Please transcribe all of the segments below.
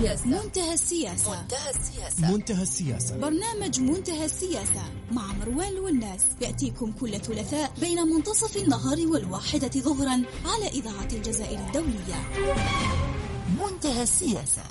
السياسة. منتهى السياسة. منتهى السياسة. منتهى السياسة. برنامج منتهى السياسة مع مروان والناس. يأتيكم كل ثلاثاء بين منتصف النهار والواحدة ظهرا على إذاعة الجزائر الدولية. منتهى السياسة.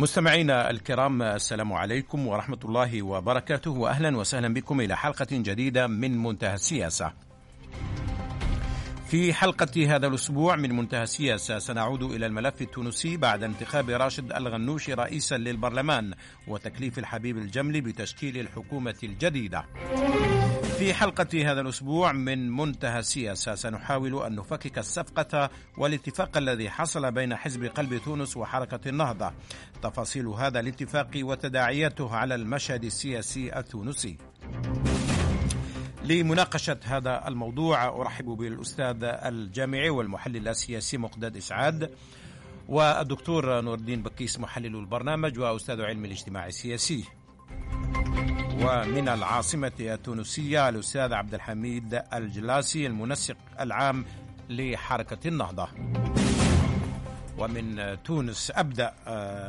مستمعينا الكرام السلام عليكم ورحمة الله وبركاته وأهلا وسهلا بكم إلى حلقة جديدة من منتهى السياسة. في حلقة هذا الأسبوع من منتهى السياسة سنعود إلى الملف التونسي بعد انتخاب راشد الغنوشي رئيسا للبرلمان وتكليف الحبيب الجملي بتشكيل الحكومة الجديدة. في حلقة هذا الأسبوع من منتهى السياسة سنحاول أن نفكك الصفقة والاتفاق الذي حصل بين حزب قلب تونس وحركة النهضة. تفاصيل هذا الاتفاق وتداعياته على المشهد السياسي التونسي. لمناقشة هذا الموضوع أرحب بالأستاذ الجامعي والمحلل السياسي مقداد إسعاد والدكتور نور الدين بكيس محلل البرنامج وأستاذ علم الاجتماع السياسي. ومن العاصمة التونسية الأستاذ عبد الحميد الجلاسي المنسق العام لحركة النهضة. ومن تونس أبدأ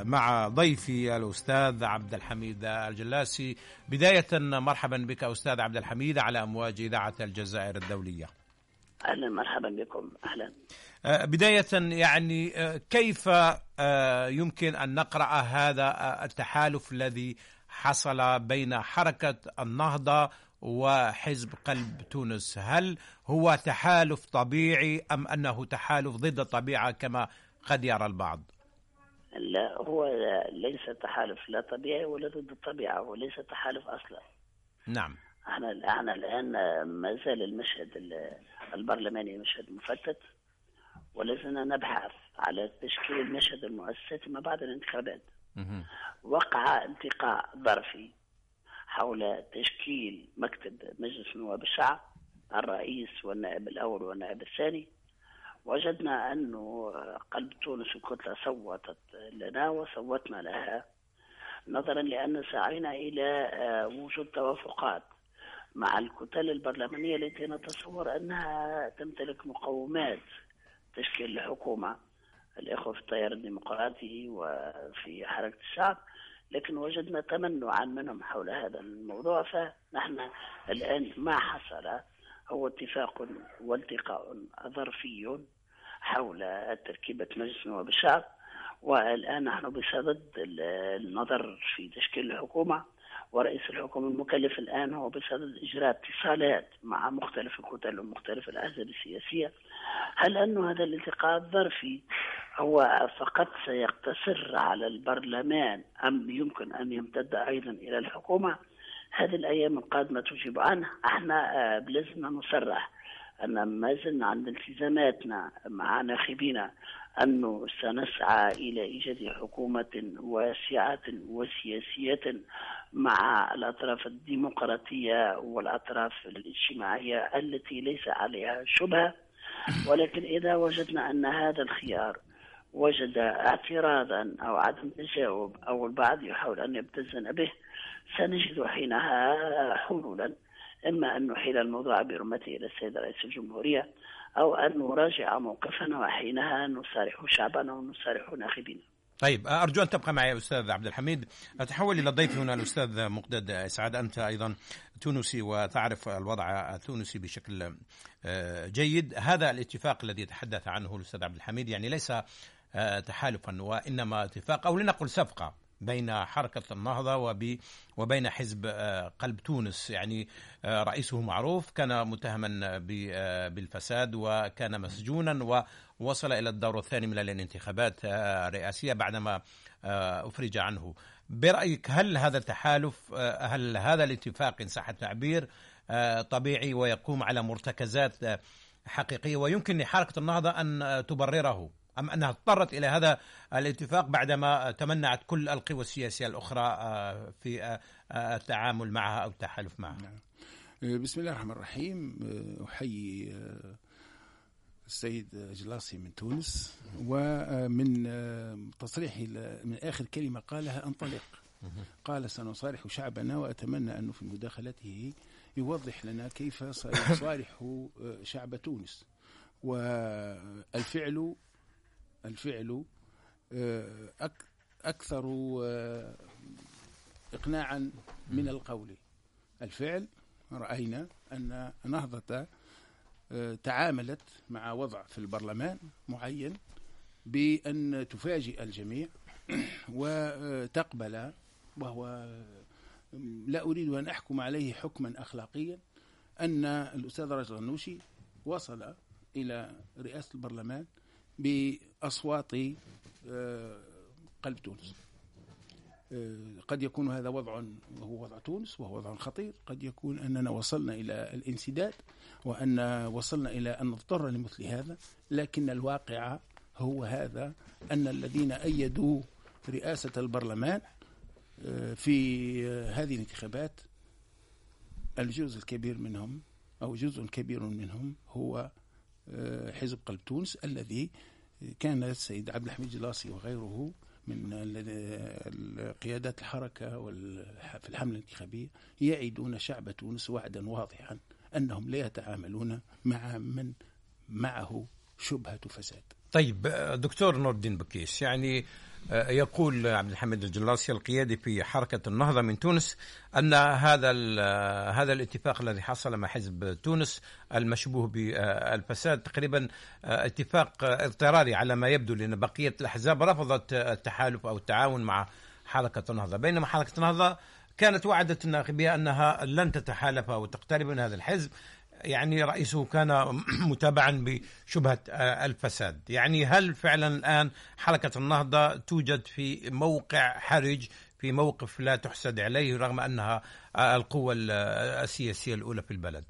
مع ضيفي الأستاذ عبد الحميد الجلاسي. بداية مرحبا بك أستاذ عبد الحميد على أمواج إذاعة الجزائر الدولية. أهلا مرحبا بكم. أهلا. بداية يعني كيف يمكن أن نقرأ هذا التحالف الذي حصل بين حركة النهضة وحزب قلب تونس. هل هو تحالف طبيعي أم أنه تحالف ضد الطبيعة كما قد يرى البعض؟ لا هو ليس تحالف لا طبيعي ولا ضد الطبيعة وليس تحالف أصلا. نعم. إحنا إحنا الآن ما زال المشهد البرلماني مشهد مفتت ولازلنا نبحث على تشكيل المشهد المؤسساتي ما بعد الانتخابات وقع التقاء ظرفي حول تشكيل مكتب مجلس نواب الشعب الرئيس والنائب الأول والنائب الثاني. وجدنا أنه قلب تونس الكتلة صوتت لنا وصوتنا لها نظرا لأن سعينا إلى وجود توافقات مع الكتل البرلمانية التي نتصور أنها تمتلك مقومات تشكيل الحكومة. الإخوة في التيار الديمقراطي وفي حركة الشعب لكن وجدنا تمنعا منهم حول هذا الموضوع فنحن الآن ما حصل هو اتفاق والتقاء ظرفي حول تركيبة مجلس نواب الشعب والآن نحن بصدد النظر في تشكيل الحكومة. ورئيس الحكومة المكلف الآن هو بصدد إجراء اتصالات مع مختلف الكتل ومختلف الأحزاب السياسية. هل أن هذا الالتقاء الظرفي هو فقط سيقتصر على البرلمان أم يمكن أن يمتد أيضا إلى الحكومة؟ هذه الأيام القادمة تجيب عنه. إحنا بلازمنا نصرح أن ما زلنا عند التزاماتنا مع ناخبينا أنه سنسعى إلى إيجاد حكومة واسعة وسياسية مع الأطراف الديمقراطية والأطراف الاجتماعية التي ليس عليها شبهة. ولكن إذا وجدنا أن هذا الخيار وجد اعتراضا أو عدم تجاوب أو البعض يحاول أن يبتزن به سنجد حينها حلولا. إما أن نحيل الموضوع برمته إلى السيد رئيس الجمهورية أو أن نراجع موقفنا وحينها نصارح شعبنا ونصارح ناخبينا. طيب أرجو أن تبقى معي أستاذ عبد الحميد. أتحول إلى ضيفي هنا الأستاذ مقداد إسعاد أنت أيضا تونسي وتعرف الوضع التونسي بشكل جيد. هذا الاتفاق الذي يتحدث عنه الأستاذ عبد الحميد يعني ليس تحالفا وإنما اتفاق أو لنقل صفقة. بين حركة النهضة وبين حزب قلب تونس. يعني رئيسه معروف كان متهما بالفساد وكان مسجونا ووصل إلى الدور الثاني من الانتخابات الرئاسية بعدما أفرج عنه. برأيك هل هذا التحالف هل هذا الاتفاق إن صح التعبير طبيعي ويقوم على مرتكزات حقيقية؟ ويمكن لحركة النهضة أن تبرره. أم أنها اضطرت إلى هذا الاتفاق بعدما تمنعت كل القوى السياسية الأخرى في التعامل معها أو التحالف معها. نعم. بسم الله الرحمن الرحيم. أحيي السيد جلاسي من تونس ومن تصريحي من آخر كلمة قالها أنطلق. قال سنصارح شعبنا وأتمنى أنه في مداخلته يوضح لنا كيف سيصارح شعب تونس. والفعل الفعل أكثر إقناعا من القول. الفعل رأينا أن نهضة تعاملت مع وضع في البرلمان معين بأن تفاجئ الجميع وتقبل وهو لا أريد أن أحكم عليه حكما أخلاقيا أن الأستاذ رجل النوشي وصل إلى رئاسة البرلمان بأصوات آه، قلب تونس. آه، قد يكون هذا وضع وهو وضع تونس وهو وضع خطير. قد يكون أننا وصلنا إلى الانسداد وأن وصلنا إلى أن نضطر لمثل هذا. لكن الواقع هو هذا أن الذين أيدوا رئاسة البرلمان آه، في هذه الانتخابات الجزء الكبير منهم أو جزء كبير منهم هو حزب قلب تونس الذي كان السيد عبد الحميد جلاسي وغيره من قيادات الحركة في الحملة الانتخابية يعدون شعب تونس وعدا واضحا أنهم لا يتعاملون مع من معه شبهة فساد. طيب دكتور نور الدين بكيس يعني يقول عبد الحميد الجلاسي القيادي في حركة النهضة من تونس أن هذا آه، هذا الاتفاق الذي حصل مع حزب تونس المشبوه بالفساد تقريبا آه، اتفاق اضطراري على ما يبدو لأن بقية الأحزاب رفضت التحالف أو التعاون مع حركة النهضة. بينما حركة النهضة كانت وعدت الناخبية أنها لن تتحالف أو تقترب من هذا الحزب. يعني رئيسه كان متابعا بشبهة آه، الفساد. يعني هل فعلا الآن حركة النهضة توجد في موقع حرج في موقف لا تحسد عليه رغم أنها آه، القوة السياسية الأولى في البلد؟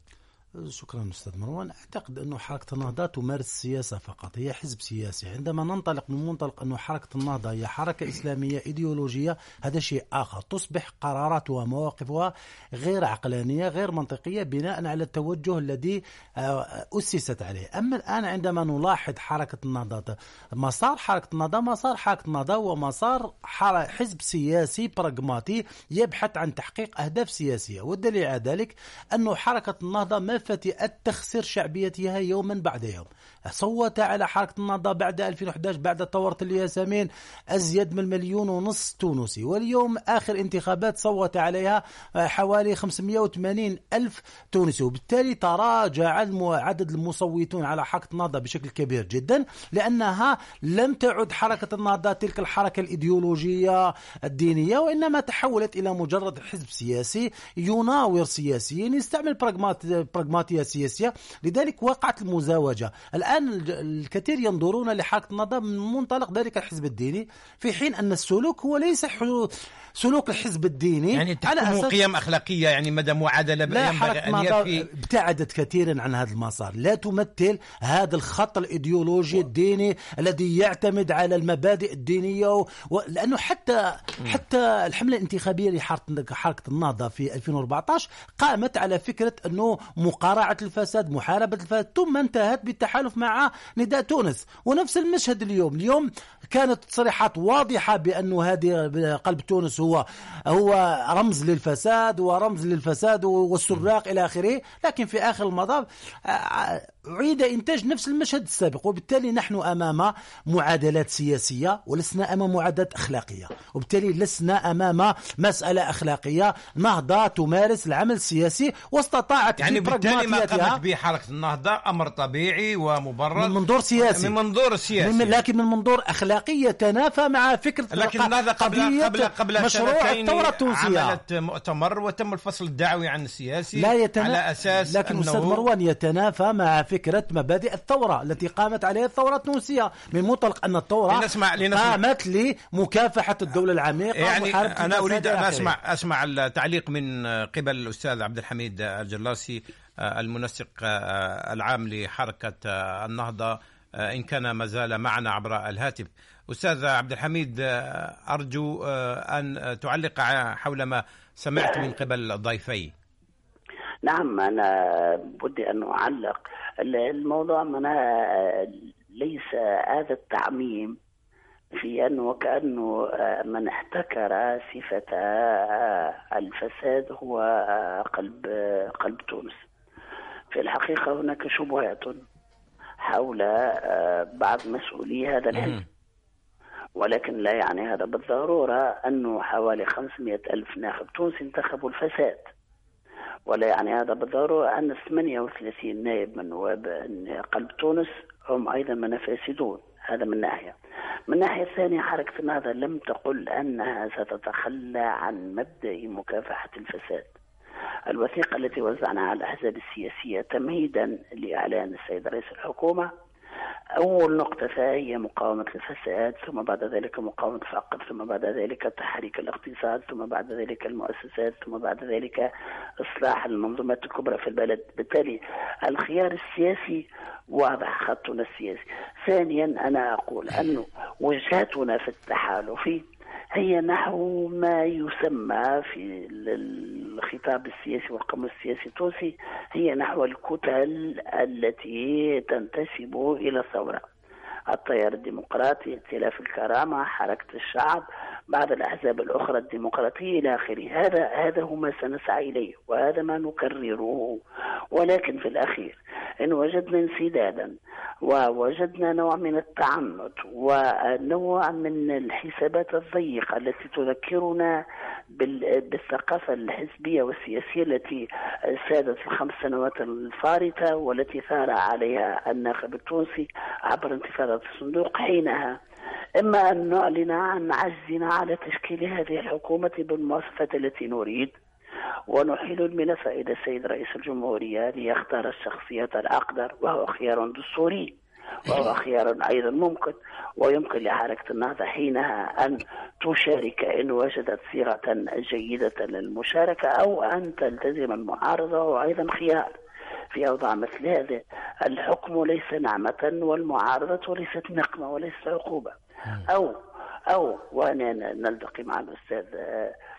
شكرا أستاذ مروان. أعتقد أنه حركة النهضة تمارس السياسة فقط هي حزب سياسي. عندما ننطلق من منطلق أنه حركة النهضة هي حركة إسلامية إيديولوجية هذا شيء آخر. تصبح قراراتها ومواقفها غير عقلانية غير منطقية بناء على التوجه الذي آه، أسست عليه. أما الآن عندما نلاحظ حركة النهضة مسار حركة النهضة مسار حركة النهضة هو مسار حزب سياسي براغماتي يبحث عن تحقيق أهداف سياسية. والدليل على ذلك أنه حركة النهضة ما فتئت تخسر شعبيتها يوما بعد يوم. صوت على حركة النهضة بعد 2011 بعد ثورة الياسمين أزيد من مليون ونص تونسي. واليوم آخر انتخابات صوت عليها حوالي 580 ألف تونسي. وبالتالي تراجع عدد المصوتون على حركة النهضة بشكل كبير جدا لأنها لم تعد حركة النهضة تلك الحركة الإيديولوجية الدينية وإنما تحولت إلى مجرد حزب سياسي يناور سياسيين يستعمل براغماتية سياسية لذلك وقعت المزاوجة. الآن الكثير ينظرون لحركة النهضة من منطلق ذلك الحزب الديني في حين أن السلوك هو ليس سلوك الحزب الديني. يعني على أساس قيم أخلاقية يعني مدى معادلة لا أن يفي ابتعدت كثيرا عن هذا المسار. لا تمثل هذا الخط الإيديولوجي و... الديني الذي يعتمد على المبادئ الدينية و... لأنه حتى م. حتى الحملة الانتخابية لحركة النهضة في 2014 قامت على فكرة أنه مقارعة الفساد محاربة الفساد ثم انتهت بالتحالف مع نداء تونس. ونفس المشهد اليوم. اليوم كانت تصريحات واضحة بأنه هذه قلب تونس هو هو رمز للفساد ورمز للفساد والسراق إلى آخره. لكن في آخر المطاف أعيد إنتاج نفس المشهد السابق وبالتالي نحن أمام معادلات سياسية ولسنا أمام معادلات أخلاقية. وبالتالي لسنا أمام مسألة أخلاقية نهضة تمارس العمل السياسي واستطاعت يعني بالتالي ما قامت به حركة النهضة أمر طبيعي ومبرر. من منظور سياسي. من منظور سياسي. من لكن من منظور أخلاقي يتنافى مع فكرة لكن النهضة قبل قبل قبل مشروع الثورة التونسية. عملت مؤتمر وتم الفصل الدعوي عن السياسي لا يتنا... على أساس لكن أستاذ مروان يتنافى مع فكرة مبادئ الثورة التي قامت عليها الثورة التونسية. من منطلق أن الثورة لنسمع لنسمع. قامت لمكافحة الدولة العميقة يعني أنا أريد أن أسمع أسمع التعليق من قبل الأستاذ عبد الحميد الجلاسي المنسق العام لحركة النهضة إن كان ما زال معنا عبر الهاتف. أستاذ عبد الحميد أرجو أن تعلق حول ما سمعت من قبل الضيفين. نعم أنا بدي أن أعلق الموضوع منا ليس هذا التعميم في أنه وكأنه من احتكر صفة الفساد هو قلب قلب تونس. في الحقيقة هناك شبهات حول بعض مسؤولي هذا الحزب. ولكن لا يعني هذا بالضرورة أنه حوالي 500 ألف ناخب تونسي انتخبوا الفساد. ولا يعني هذا بالضرورة أن 38 نائب من نواب قلب تونس هم أيضا من فاسدون هذا من ناحية. من الناحية الثانية حركة النهضة لم تقل أنها ستتخلى عن مبدأ مكافحة الفساد. الوثيقة التي وزعناها على الأحزاب السياسية تمهيدا لإعلان السيد رئيس الحكومة أول نقطة فهي مقاومة الفساد ثم بعد ذلك مقاومة الفقر ثم بعد ذلك تحريك الاقتصاد ثم بعد ذلك المؤسسات ثم بعد ذلك إصلاح المنظومات الكبرى في البلد. بالتالي الخيار السياسي واضح خطنا السياسي. ثانيا أنا أقول أن وجهتنا في التحالف هي نحو ما يسمى في الخطاب السياسي والقانون السياسي التونسي هي نحو الكتل التي تنتسب إلى الثورة. التيار الديمقراطي ائتلاف الكرامة حركة الشعب بعض الأحزاب الأخرى الديمقراطية إلى آخره. هذا هذا هو ما سنسعى إليه وهذا ما نكرره. ولكن في الأخير إن وجدنا انسدادا ووجدنا نوع من التعنت ونوع من الحسابات الضيقة التي تذكرنا بالثقافة الحزبية والسياسية التي سادت في الخمس سنوات الفارطة والتي ثار عليها الناخب التونسي عبر انتفاضة الصندوق حينها. إما أن نعلن عن عجزنا على تشكيل هذه الحكومة بالمواصفات التي نريد. ونحيل الملف إلى السيد رئيس الجمهورية ليختار الشخصية الأقدر وهو خيار دستوري وهو خيار أيضا ممكن. ويمكن لحركة النهضة حينها أن تشارك إن وجدت صيغة جيدة للمشاركة أو أن تلتزم المعارضة. وأيضا خيار في أوضاع مثل هذه. الحكم ليس نعمة والمعارضة ليست نقمة وليست عقوبة. أو أو وأنا نلتقي مع الأستاذ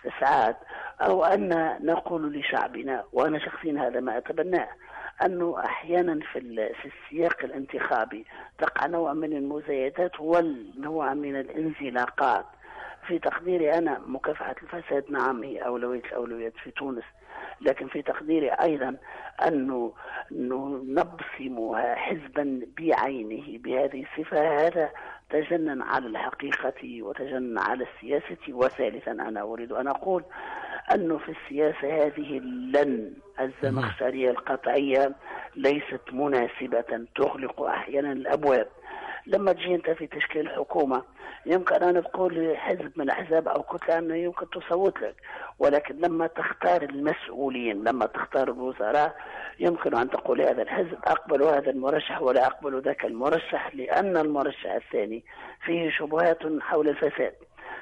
إسعاد أو أن نقول لشعبنا وأنا شخصيا هذا ما أتبناه أنه أحيانا في في السياق الانتخابي تقع نوع من المزايدات والنوع من الانزلاقات. في تقديري أنا مكافحة الفساد نعم هي أولوية الأولويات في تونس. لكن في تقديري أيضا أنه نبصم حزبا بعينه بهذه الصفة. هذا تجنن على الحقيقة وتجنن على السياسة. وثالثا أنا أريد أن أقول أنه في السياسة هذه اللن الزمخشرية القطعية ليست مناسبة تغلق أحيانا الأبواب. لما تجي انت في تشكيل حكومه يمكن ان تقول حزب من الاحزاب أو كتله انه يمكن تصوت لك ولكن لما تختار المسؤولين لما تختار الوزراء يمكن أن تقول هذا الحزب أقبل هذا المرشح ولا أقبل ذاك المرشح لأن المرشح الثاني فيه شبهات حول الفساد.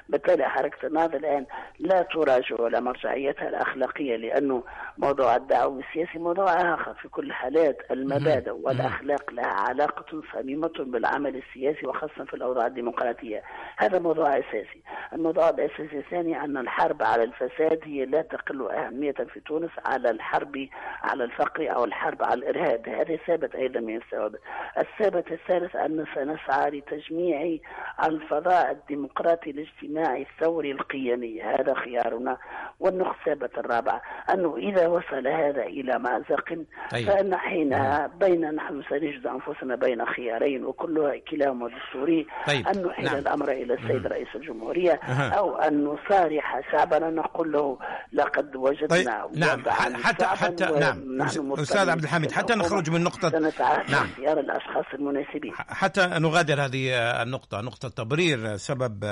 بالتالي حركة النهضة الآن لا تراجع على مرجعيتها الأخلاقية لأنه موضوع الدعوة السياسي موضوع آخر في كل الحالات. المبادئ والأخلاق لها علاقة صميمة بالعمل السياسي وخاصة في الأوضاع الديمقراطية. هذا موضوع أساسي. الموضوع الأساسي الثاني أن الحرب على الفساد هي لا تقل أهمية في تونس على الحرب على الفقر أو الحرب على الإرهاب. هذا ثابت أيضا من الثوابت. الثابت الثالث أن سنسعى لتجميع الفضاء الديمقراطي الاجتماعي الاجتماعي الثوري القيمي هذا خيارنا والنخبة الرابعة. أنه إذا وصل هذا إلى مأزق طيب. فإن حينها بين نحن سنجد أنفسنا بين خيارين وكلها كلاهما دستوري. طيب. أن نحيل نعم. الأمر إلى السيد رئيس الجمهورية أه. أو أن نصارح شعبنا. نقول له لقد وجدنا طيب. نعم. حتى حتى نعم. أستاذ عبد الحميد حتى نخرج من نقطة نعم. اختيار الأشخاص المناسبين. حتى نغادر هذه النقطة نقطة تبرير سبب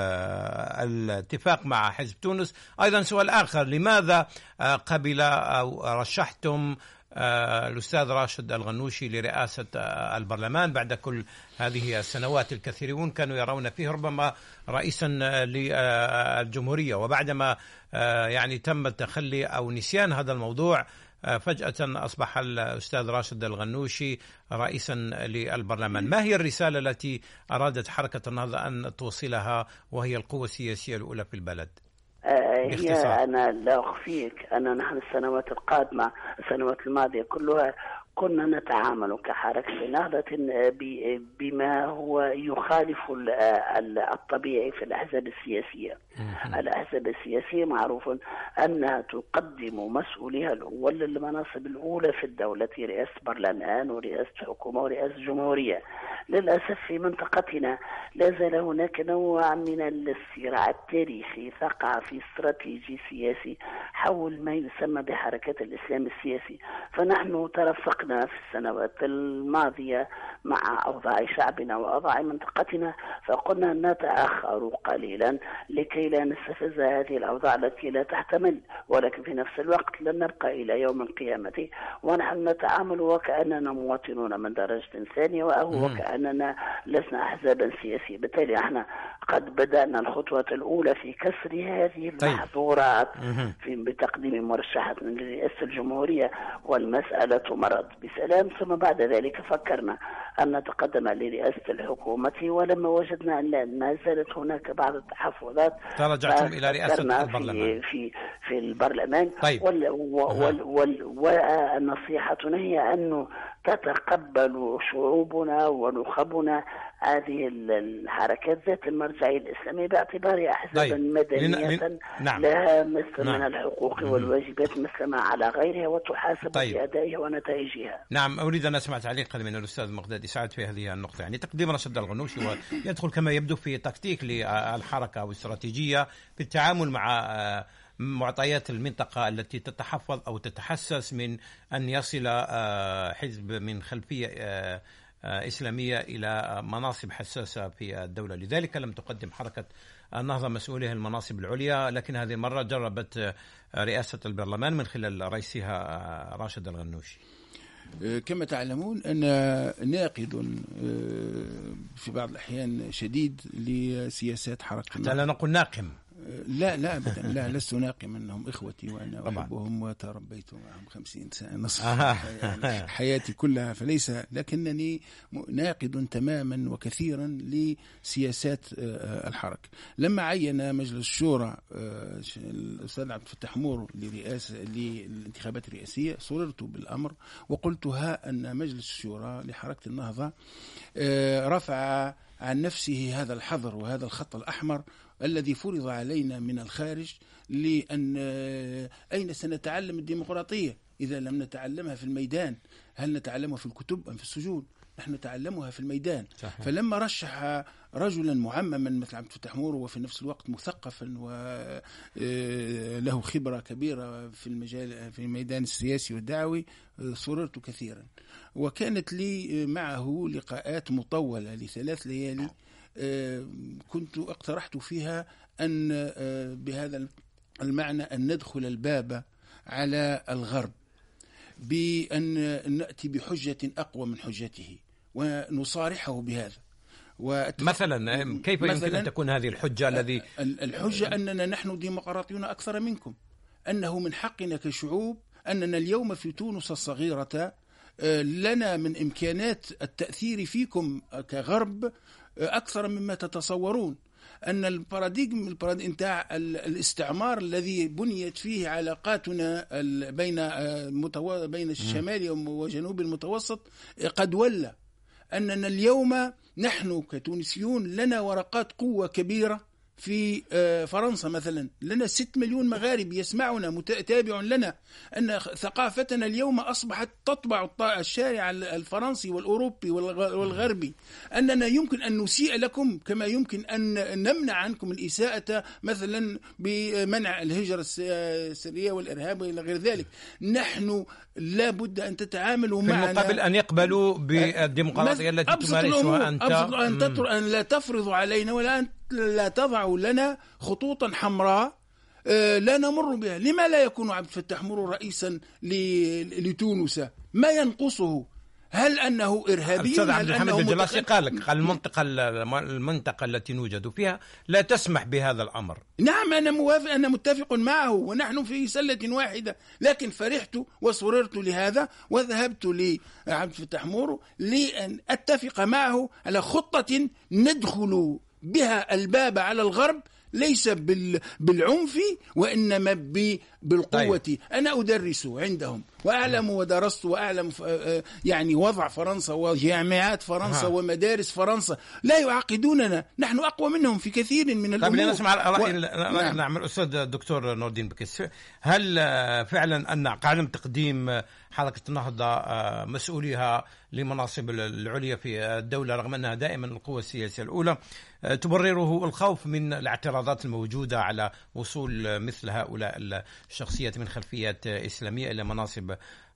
الاتفاق مع حزب تونس. أيضا سؤال آخر لماذا آه، قبل أو رشحتم آه، الأستاذ راشد الغنوشي لرئاسة آه، البرلمان بعد كل هذه السنوات الكثيرون؟ كانوا يرون فيه ربما رئيسا للجمهورية. وبعدما يعني تم التخلي أو نسيان هذا الموضوع فجأة أصبح الأستاذ راشد الغنوشي رئيسا للبرلمان. ما هي الرسالة التي أرادت حركة النهضة أن توصلها وهي القوة السياسية الأولى في البلد؟ آه، هي أنا لا أخفيك. أن نحن السنوات القادمة السنوات الماضية كلها كنا نتعامل كحركة نهضة بما هو يخالف ال- ال- الطبيعي في الأحزاب السياسية. الأحزاب السياسية معروف أنها تقدم مسؤوليها الأول للمناصب الأولى في الدولة رئاسة برلمان ورئاسة حكومة ورئاسة جمهورية. للأسف في منطقتنا لا زال هناك نوع من الصراع التاريخي ثقافي استراتيجي سياسي حول ما يسمى بحركة الإسلام السياسي. فنحن ترفقنا في السنوات الماضية مع أوضاع شعبنا وأوضاع منطقتنا فقلنا نتأخر قليلا لكي لا نستفز هذه الأوضاع التي لا تحتمل ولكن في نفس الوقت لن نبقى إلى يوم القيامة. ونحن نتعامل وكأننا مواطنون من درجة ثانية وهو وكأننا لسنا أحزابا سياسية. بالتالي إحنا قد بدأنا الخطوة الأولى في كسر هذه المحظورات في بتقديم مرشحة لرئاسة الجمهورية والمسألة مرت بسلام ثم بعد ذلك فكرنا أن نتقدم لرئاسة الحكومة ولما وجدنا أن ما زالت هناك بعض التحفظات تراجعتم إلى رئاسة البرلمان. في في في البرلمان طيب. وال وال وال ونصيحتنا هي أنه تتقبل شعوبنا ونخبنا هذه ال- الحركات ذات المرجعية الإسلامية باعتبارها أحزابا طيب. مدنية لن- لن- نعم. لها مثل نعم. من الحقوق والواجبات مثل ما على غيرها وتحاسب طيب. بأدائها ونتائجها نعم أريد أن أسمع تعليقا من الأستاذ مقداد اسعاد في هذه النقطة يعني تقديم رشد الغنوشي ويدخل كما يبدو في تكتيك للحركة أو استراتيجيه في التعامل مع آه، معطيات المنطقة التي تتحفظ أو تتحسس من أن يصل آه، حزب من خلفية آه، آه، إسلامية إلى مناصب حساسة في الدولة، لذلك لم تقدم حركة النهضه مسؤوليها المناصب العليا، لكن هذه المره جربت آه، رئاسة البرلمان من خلال رئيسها آه، راشد الغنوشي. كما تعلمون أنا ناقد آه، في بعض الأحيان شديد لسياسات حركة حتى النهضة. لا نقول ناقم لا لا أبدا لا لست ناقما أنهم إخوتي وأنا. أحبهم وتربيت معهم خمسين سنة نصف. يعني حياتي كلها فليس لكنني ناقد تماما وكثيرا لسياسات آه، الحركة لما عين مجلس الشورى آه، الأستاذ عبد الفتاح مور لرئاسة للانتخابات الرئاسية صررت بالأمر وقلت ها أن مجلس الشورى لحركة النهضة آه، رفع عن نفسه هذا الحظر وهذا الخط الأحمر الذي فرض علينا من الخارج لأن آه، أين سنتعلم الديمقراطية؟ إذا لم نتعلمها في الميدان هل نتعلمها في الكتب أم في السجون؟ نحن نتعلمها في الميدان. صحيح. فلما رشح رجلا معمما مثل عبد الفتاح مور وفي نفس الوقت مثقفا وله خبرة كبيرة في المجال في الميدان السياسي والدعوي آه، سررت كثيرا. وكانت لي معه لقاءات مطولة لثلاث ليالي. آه، كنت اقترحت فيها أن آه، بهذا المعنى أن ندخل الباب على الغرب بأن نأتي بحجة أقوى من حجته ونصارحه بهذا. مثلا آه، كيف يمكن مثلاً ان تكون هذه الحجة الذي ال- الحجة أننا نحن ديمقراطيون أكثر منكم أنه من حقنا كشعوب أننا اليوم في تونس الصغيرة آه، لنا من إمكانات التأثير فيكم كغرب أكثر مما تتصورون أن ال paradigme ال paradigme نتاع ال- الاستعمار الذي بنيت فيه علاقاتنا بين آه، متو... بين الشمال وجنوب المتوسط قد ولى أننا اليوم نحن كتونسيون لنا ورقات قوة كبيرة في آه، فرنسا مثلا. لنا ست مليون مغاربي يسمعنا متابع لنا. أن ثقافتنا اليوم أصبحت تطبع الشارع الفرنسي والأوروبي والغ- والغربي. أننا يمكن أن نسيء لكم كما يمكن أن نمنع عنكم الإساءة مثلا بمنع الهجرة الس- السرية والإرهاب وإلى غير ذلك. نحن لا بد أن تتعاملوا في معنا المقابل أن يقبلوا بالديمقراطية التي تمارسها. أنت أبسط أن. تطر... أن لا تفرضوا علينا ولا أن لا تضعوا لنا خطوطا حمراء آه، لا نمر بها لما لا يكون عبد الفتاح مر رئيسا. لتونس ما ينقصه هل أنه إرهابي؟ الاستاذ عبد الحميد الجلاسي قال لك قال المنطقة المنطقة التي نوجد فيها لا تسمح بهذا الأمر. نعم أنا موافق أنا متفق معه ونحن في سلة واحدة لكن فرحت وسررت لهذا وذهبت لعبد الفتاح مورو لأن أتفق معه على خطة ندخل بها الباب على الغرب ليس بال... بالعنف وإنما ب... بالقوة. طيب. أنا أدرس عندهم. وأعلم ودرست وأعلم ف- آه، يعني وضع فرنسا وجامعات فرنسا ها. ومدارس فرنسا لا يعاقدوننا نحن أقوى منهم في كثير من طيب الأمور لنسمع رأي و- نعم. نعم. نعم الاستاذ الدكتور نور الدين بكس هل آه، فعلا أن عدم تقديم آه، حركة النهضة آه، مسؤوليها لمناصب العليا في الدولة رغم أنها دائما القوة السياسية الأولى آه، تبرره الخوف من الاعتراضات الموجودة على وصول آه، مثل هؤلاء الشخصيات من خلفيات آه، إسلامية إلى مناصب آه،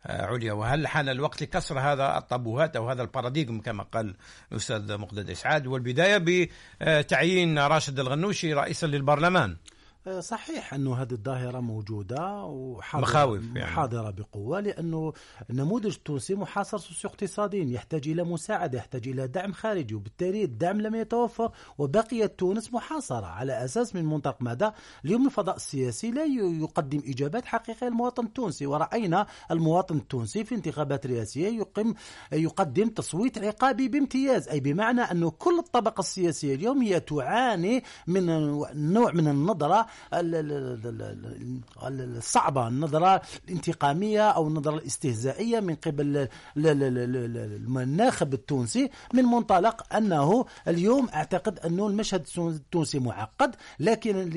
عليا. وهل حان الوقت لكسر هذا الطابوهات أو هذا الباراديغم كما قال الأستاذ مقداد إسعاد؟ والبداية بتعيين راشد الغنوشي رئيسا للبرلمان. صحيح أنه هذه الظاهرة موجودة وحاضره مخاوف يعني. حاضره بقوة لأنه النموذج التونسي محاصر سوسيو اقتصاديا يحتاج إلى مساعدة يحتاج إلى دعم خارجي وبالتالي الدعم لم يتوفر وبقيت تونس محاصرة على أساس من منطلق ماذا؟ اليوم الفضاء السياسي لا يقدم إجابات حقيقية للمواطن التونسي ورأينا المواطن التونسي في انتخابات رئاسية يقيم يقدم تصويت عقابي بامتياز أي بمعنى أنه كل الطبقة السياسية اليوم هي تعاني من نوع من النظرة ال- ال- ال- ال- ال- الصعبه النظره الانتقاميه أو النظره الاستهزائيه من قبل ال- ال- ال- ال- ال- الناخب التونسي من منطلق انه اليوم اعتقد انه المشهد التونسي معقد لكن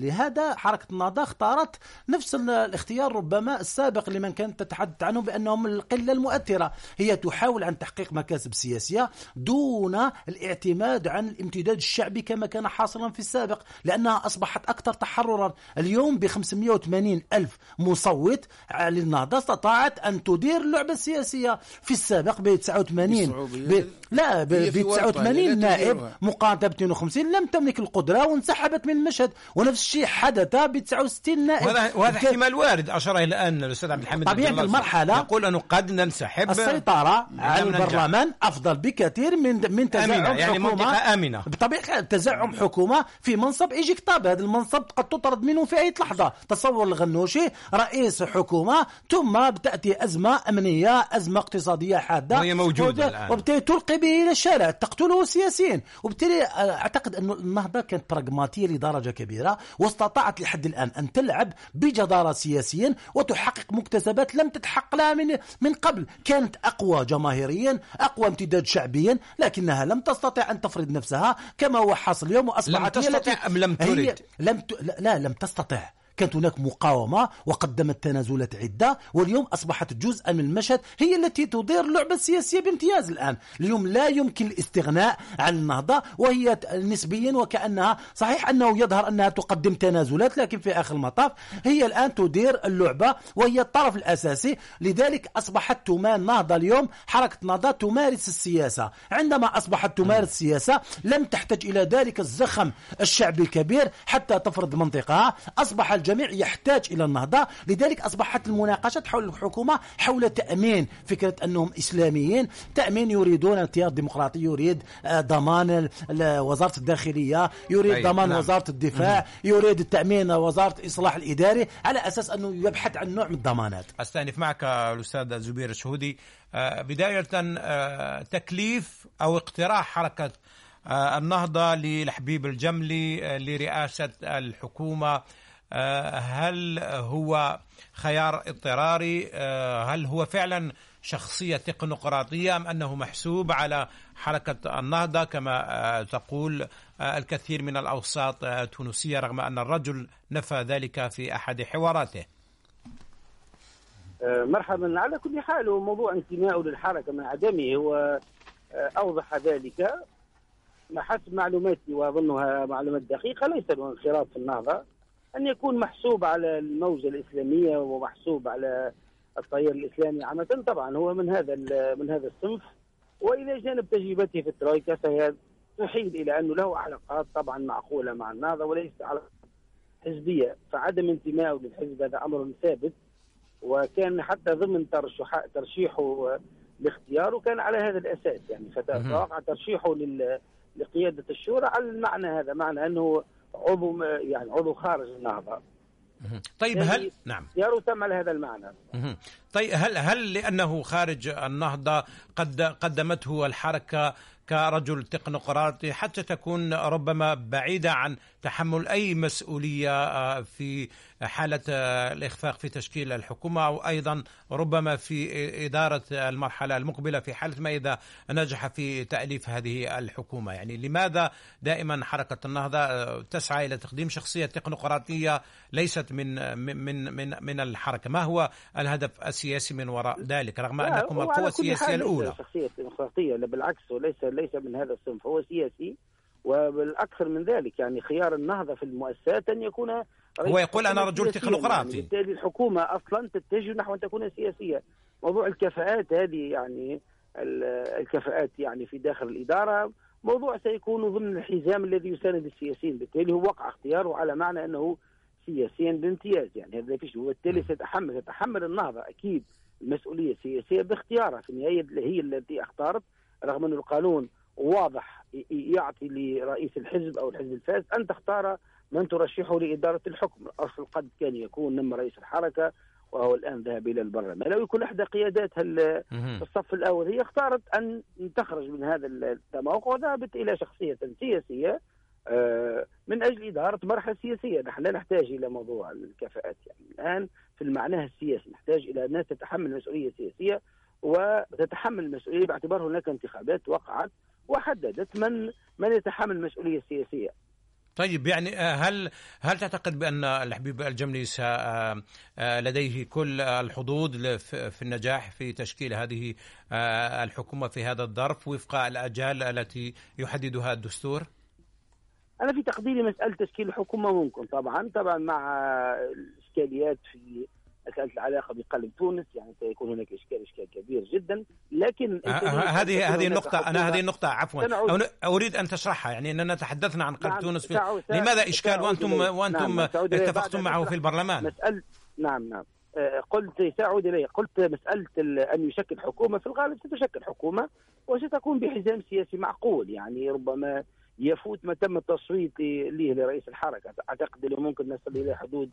لهذا حركه النهضه اختارت نفس ال- الاختيار ربما السابق لمن كانت تتحدث عنه بانهم القله المؤثره هي تحاول عن تحقيق مكاسب سياسيه دون الاعتماد عن الامتداد الشعبي كما كان حاصلا في السابق لانها اصبحت أكثر تحررا اليوم ب 580 ألف مصوت للنهضة استطاعت أن تدير اللعبة السياسية في السابق ب 89 بصعوبة. ب... لا ب هي في ب ورطة، لا 89 نائب. مقارنه ب 250 لم تملك القدرة وانسحبت من المشهد ونفس الشيء حدث ب 69 نائب وهذا احتمال وارد أشار إلى أن الأستاذ عبد الحميد طبيعة المرحلة يقول أنه قد ننسحب السيطرة على. البرلمان أفضل بكثير من من تزعم يعني حكومة آمنة. بطبيعة تزعم حكومة في منصب يجيك طاب هذا المنصب قد تطرد منه في أي لحظة. تصور الغنوشي رئيس حكومة ثم بتأتي أزمة أمنية أزمة اقتصادية حادة. وهي موجودة الآن. وبالتالي تلقي به إلى الشارع. تقتله السياسيين وبالتالي أعتقد أن النهضة كانت براغماتية لدرجة كبيرة. واستطاعت لحد الآن أن تلعب بجدارة سياسيا وتحقق مكتسبات لم تتحقق لها من من قبل. كانت أقوى جماهيريا أقوى امتداد شعبيا لكنها لم تستطع أن تفرض نفسها كما هو حاصل اليوم. وأصبحت لم تستطع أم لم ترد؟ لم ت... لا, لم تستطع. كانت هناك مقاومة وقدمت تنازلات عدة واليوم أصبحت جزءا من المشهد هي التي تدير اللعبة السياسية بامتياز الآن. اليوم لا يمكن الاستغناء عن النهضة وهي نسبيا وكأنها صحيح أنه يظهر أنها تقدم تنازلات لكن في آخر المطاف هي الآن تدير اللعبة وهي الطرف الأساسي. لذلك أصبحت تمان النهضة اليوم حركة النهضة تمارس السياسة. عندما أصبحت تمارس السياسة لم تحتاج إلى ذلك الزخم الشعبي الكبير حتى تفرض منطقها. أصبح الجميع يحتاج إلى النهضة. لذلك أصبحت المناقشات حول الحكومة حول تأمين فكرة أنهم إسلاميين. تأمين يريدون اختيار ديمقراطي يريد آه، ضمان وزارة الداخلية يريد أي، ضمان نعم. وزارة الدفاع يريد التأمين وزارة الإصلاح الإداري على أساس أنه يبحث عن نوع من الضمانات. أستأنف معك الأستاذ زبير الشهودي. آه، بداية آه، تكليف أو اقتراح حركة النهضة للحبيب الجملي لرئاسة الحكومة هل هو خيار اضطراري؟ آه، هل هو فعلا شخصية تكنوقراطية أم أنه محسوب على حركة النهضة؟ كما آه، تقول آه، الكثير من الأوساط آه، التونسية رغم أن الرجل نفى ذلك في أحد حواراته. آه، مرحبا. على كل حال هو موضوع انتمائه للحركة من عدمه هو آه، أوضح ذلك. حسب معلوماتي وأظنها معلومات دقيقة ليس له انخراط في النهضة. أن يكون محسوب على الموجه الإسلامية ومحسوب على التيار الإسلامي عامة. طبعا هو من هذا من هذا الصنف. وإلى جانب تجربته في الترويكا فهي تحيل إلى أنه له علاقات طبعا معقولة مع النهضة وليس علاقات حزبية. فعدم انتمائه للحزب هذا أمر ثابت. وكان حتى ضمن ترشح ترشيحه لاختياره كان على هذا الأساس. يعني فتوقع ترشيحه لل- لقيادة الشورى على المعنى هذا. معنى أنه عضو يعني عضو خارج النهضة. طيب يعني هل نعم. اختياره تم على هذا المعنى. طيب هل هل لأنه خارج النهضة قد قدمته الحركة كرجل تكنوقراطي حتى تكون ربما بعيدة عن تحمل أي مسؤولية آه، في حالة آه، الإخفاق في تشكيل الحكومة أو أيضا ربما في إدارة المرحلة المقبلة في حالة ما إذا نجح في تأليف هذه الحكومة. يعني لماذا دائما حركة النهضة آه، تسعى إلى تقديم شخصية تكنوقراطية ليست من من من من الحركة؟ ما هو الهدف السياسي من وراء ذلك رغم أنكم القوة السياسية الأولى؟ شخصية ديمقراطية بالعكس وليس ليس من هذا الصنف هو سياسي وبالأكثر من ذلك. يعني خيار النهضة في المؤسسات أن يكون هو يقول أنا رجل تكنوقراطي يعني بالتالي الحكومة أصلا تتجه نحو أن تكون سياسية. موضوع الكفاءات هذه يعني الكفاءات يعني في داخل الإدارة موضوع سيكون ضمن الحزام الذي يساند السياسيين. بالتالي هو وقع اختياره على معنى أنه سياسيا بامتياز. يعني هذا فيش وبالتالي سيتحمل سيتحمل النهضة أكيد المسؤولية السياسية باختيارها. في النهاية هي التي اختارت. رغم أن القانون واضح يعطي لرئيس الحزب أو الحزب الفائز أن تختار من ترشحه لإدارة الحكم. الأصل قد كان يكون نم رئيس الحركة وهو الآن ذهب إلى البرلمان. لو يكون إحدى قياداتها في الصف الأول هي اختارت أن تخرج من هذا التموقع وذهبت إلى شخصية سياسية آه، من أجل إدارة مرحلة سياسية. نحن لا نحتاج إلى موضوع الكفاءات. يعني الآن في المعنى السياسي نحتاج إلى ناس تتحمل مسؤولية سياسية وتتحمل المسؤوليه باعتبار هناك انتخابات وقعت وحددت من من يتحمل المسؤوليه السياسيه. طيب يعني آه، هل هل تعتقد بأن الحبيب الجملي آه، آه، لديه كل الحظوظ في النجاح في تشكيل هذه الحكومة في هذا الظرف وفق الاجال التي يحددها الدستور؟ أنا في تقديري مسألة تشكيل الحكومة ممكن طبعا طبعا مع الإشكاليات في كانت العلاقه بقلب تونس يعني سيكون هناك اشكال إشكال كبير جدا لكن آه، آه، هذه هذه النقطه أنا هذه النقطه عفوا. أريد أن تشرحها يعني إننا تحدثنا عن قلب نعم تونس في لماذا إشكال؟ وأنتم وأنتم نعم اتفقتم معه في البرلمان. مساله نعم نعم. آه، قلت سأعود إليه. قلت مسألة أن يشكل حكومة في الغالب ستشكل حكومة وستكون بحزام سياسي معقول. يعني ربما يفوت ما تم التصويت ليه لرئيس الحركة أعتقد أنه ممكن نصل إلى حدود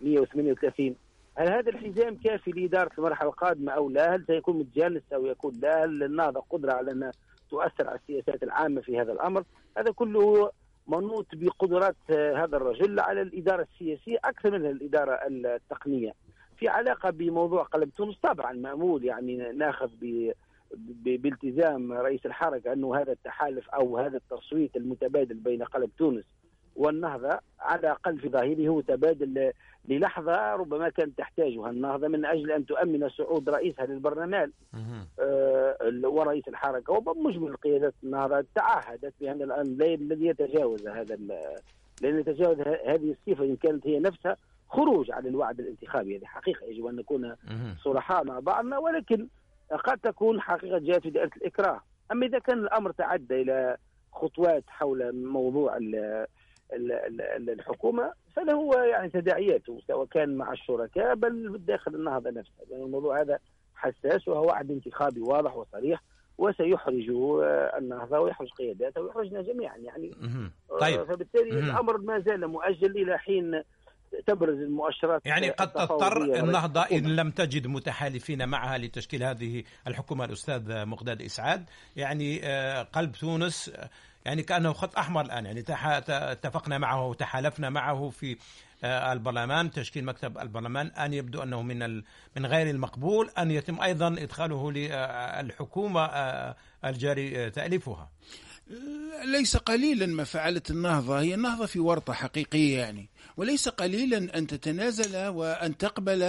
138 هل هذا الحزام كافي لإدارة المرحلة القادمة أو لا؟ هل سيكون متجانس أو يكون لا؟ هل النهضة قدرة على أن تؤثر على السياسات العامة في هذا الأمر؟ هذا كله منوط بقدرات هذا الرجل على الإدارة السياسية أكثر من الإدارة التقنية في علاقة بموضوع قلب تونس طبعا مأمول يعني نأخذ بالتزام رئيس الحركة أنه هذا التحالف أو هذا التصويت المتبادل بين قلب تونس والنهضة على الأقل في ظاهره هو تبادل للحظة ربما كانت تحتاجها النهضة من أجل أن تؤمن صعود رئيسها للبرلمان. آه ورئيس الحركة. ومجمل قيادات النهضة تعهدت بأن الآن الذي يتجاوز هذا لن يتجاوز هذه الصفة إن كانت هي نفسها خروج عن الوعد الانتخابي. هذه حقيقة يجب أن نكون صرحاء مع بعضنا ولكن قد تكون حقيقة جاءت في دائرة الإكراه. أما إذا كان الأمر تعدى إلى خطوات حول موضوع الحكومة فله يعني تداعياته سواء كان مع الشركاء بل داخل النهضه نفسها لأن يعني الموضوع هذا حساس وهو وعد انتخابي واضح وصريح وسيحرج النهضه ويحرج قياداتها ويحرجنا جميعا يعني. آه، طيب. فبالتالي. الأمر ما زال مؤجل إلى حين تبرز المؤشرات يعني قد تضطر النهضة إن لم تجد متحالفين معها لتشكيل هذه الحكومة الأستاذ مقداد إسعاد. يعني آه، قلب تونس يعني كأنه خط أحمر الآن. يعني اتفقنا معه وتحالفنا معه في آه، البرلمان تشكيل مكتب البرلمان أن يبدو أنه من من غير المقبول أن يتم أيضا إدخاله للحكومه آه، الجاري تأليفها. ليس قليلا ما فعلت النهضة. هي النهضة في ورطة حقيقية يعني. وليس قليلا أن تتنازل وأن تقبل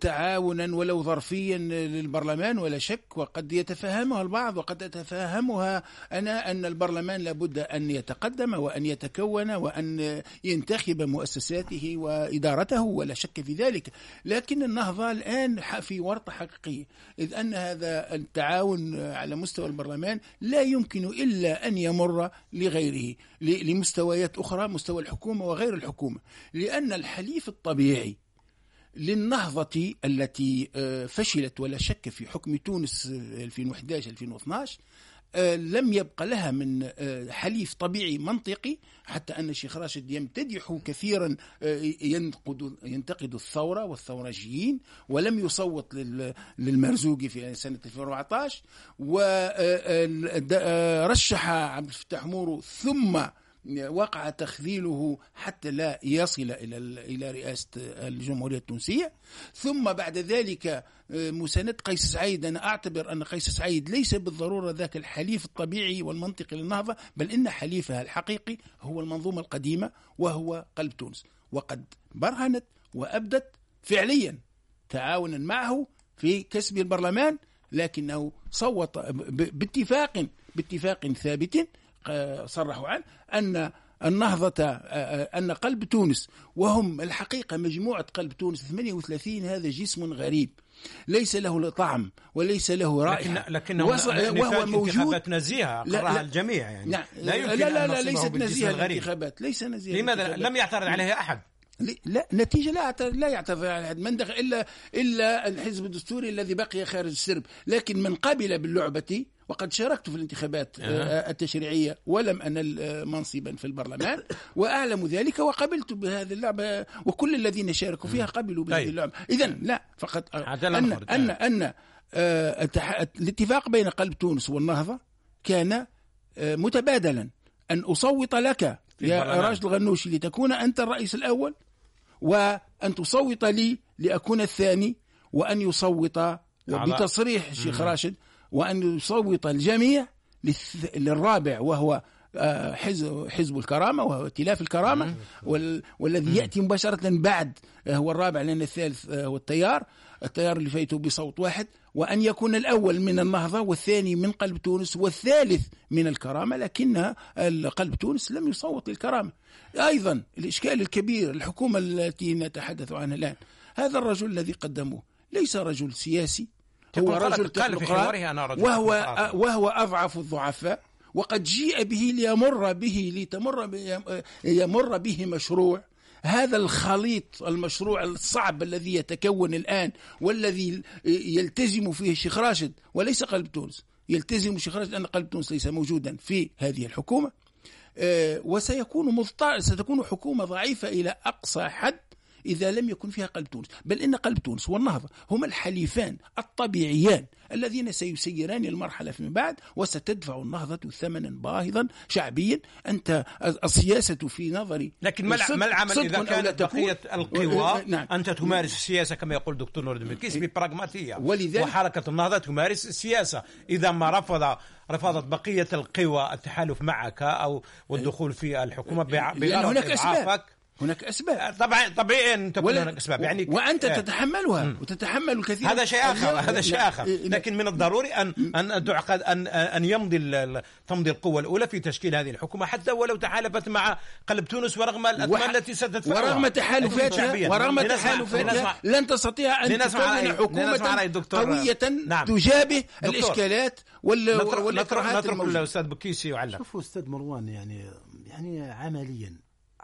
تعاونا ولو ظرفيا للبرلمان ولا شك وقد يتفهمها البعض وقد أتفهمها أنا أن البرلمان لابد أن يتقدم وأن يتكون وأن ينتخب مؤسساته وإدارته ولا شك في ذلك. لكن النهضة الآن في ورطة حقيقية إذ أن هذا التعاون على مستوى البرلمان لا يمكن إلا أن يمر لغيره لمستويات أخرى مستوى الحكومة وغير الحكومة. لأن الحليف الطبيعي للنهضة التي آه، فشلت ولا شك في حكم تونس 2011 2012 آه، لم يبق لها من آه، حليف طبيعي منطقي حتى أن الشيخ راشد يمتدح كثيرا آه، ينقد ينتقد الثورة والثورجيين ولم يصوت لل- للمرزوقي في سنة 2014 ورشح عبد الفتاح مورو ثم وقع تخذيله حتى لا يصل إلى إلى رئاسة الجمهورية التونسية. ثم بعد ذلك آه، مساندة قيس سعيد. أنا أعتبر أن قيس سعيد ليس بالضرورة ذاك الحليف الطبيعي والمنطقي للنهضة بل إن حليفها الحقيقي هو المنظومة القديمة وهو قلب تونس. وقد برهنت وأبدت فعليا تعاونا معه في كسب البرلمان لكنه صوت باتفاق باتفاق ثابت صرحوا عنه أن النهضة آه، آه، أن قلب تونس وهم الحقيقة مجموعة قلب تونس 38 هذا جسم غريب ليس له طعم وليس له رائحة لكن لكنه وهو موجود نزيهة لا، لا. الجميع يعني لا لا يمكن لا لا, أن لا نصفه ليست الغريب. الانتخابات ليس نزيهة لماذا. لم يعترض عليها أحد؟ لا نتيجة لا لا يعترض على أحد من دخل إلا إلا الحزب الدستوري الذي بقي خارج السرب لكن من قبل باللعبة وقد شاركت في الانتخابات آه، التشريعية ولم أنل آه، منصبا في البرلمان وأعلم ذلك وقبلت بهذه اللعبة وكل الذين شاركوا فيها قبلوا بهذه طيب. اللعبة إذا لا فقط عاد أن. أن أن آه، الاتفاق بين قلب تونس والنهضة كان متبادلا أن أصوت لك يا. راشد الغنوشي لتكون أنت الرئيس الأول وأن تصوت لي لأكون الثاني وأن يصوت وبتصريح الشيخ راشد وأن يصوت الجميع للرابع وهو آه، حزب حزب الكرامة وهو ائتلاف الكرامة وال والذي يأتي مباشرة بعد آه، هو الرابع لأن الثالث آه، هو التيار. التيار اللي فايته بصوت واحد. وأن يكون الأول من النهضة والثاني من قلب تونس والثالث من الكرامة لكن قلب تونس لم يصوت للكرامة. أيضا الإشكال الكبير الحكومة التي نتحدث عنها الآن هذا الرجل الذي قدموه ليس رجل سياسي هو رجل قال في تكنوقراط حواره أنا رجل وهو تكنوقراط. وهو أضعف الضعفاء وقد جيء به ليمر به لتمر يمر به مشروع هذا الخليط المشروع الصعب الذي يتكون الآن والذي يلتزم فيه الشيخ راشد وليس قلب تونس يلتزم الشيخ راشد أن قلب تونس ليس موجودا في هذه الحكومة آه، وسيكون مضطر ستكون حكومة ضعيفة إلى أقصى حد إذا لم يكن فيها قلب تونس بل إن قلب تونس والنهضة هما الحليفان الطبيعيان الذين سيسيران المرحلة فيما بعد وستدفع النهضة ثمنا باهظا شعبيا أنت السياسة في نظري لكن ما العمل أو لا كانت؟ بقية القوى نعم. أنت تمارس السياسة كما يقول دكتور نور الملكيس ببراغماتية ولذلك- وحركة النهضة تمارس السياسة إذا ما رفض رفضت بقية القوى التحالف معك أو والدخول في لأن بغرض هناك أسباب. هناك أسباب طبعا طبيعي أن تكون هناك أسباب يعني وأنت آه. تتحملها وتتحمل الكثير هذا شيء آخر هذا شيء آخر لا- لكن من الضروري ان أن تعقد ان أن يمضي ال- ال- تمضي القوة الأولى في تشكيل هذه الحكومة حتى ولو تحالفت مع قلب تونس ورغم الاثمان التي ستدفعها ورغم تحالفاتها. ورغم تحالفاتها لن تستطيع أن تكون حكومه قوية نعم. تجابه دكتور. الإشكالات وال- نترك نترك. الأستاذ بكيسي يعلق شوفوا أستاذ مروان يعني يعني عمليا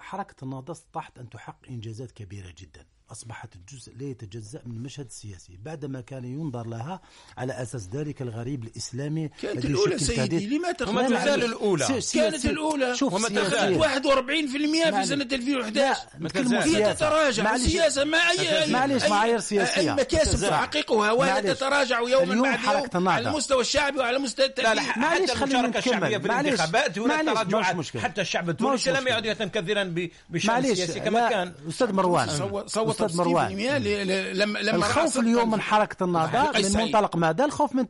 حركة النهضه استطاعت أن تحقق إنجازات كبيرة جدا. أصبحت الجزء لا يتجزأ من المشهد السياسي بعدما كان ينظر لها على أساس ذلك الغريب الإسلامي كانت الأولى سيدي،. لما وما تزال. الأولى. كانت الأولى شوف وما. تزال. 41% في. سنة 2011 لا نتكلموا تزال. هي. تتراجع. السياسة ما أي معلش، أي- معايير سياسية. المكاسب. تحققها وهي. تتراجع يوما بعد يوم. على المستوى الشعبي وعلى مستوى معلش، حتى الشعبية نكمل. في. الانتخابات معلش، تراجعات. حتى الشعب التونسي لم. يعد يهتم كثيرا ب- بشان معلش السياسي كما كان أستاذ مروان صوت أستاذ 60% مروان ل- ل- لما لما الخوف اليوم من حركة النهضة حقيقي من. منطلق ماذا؟ الخوف من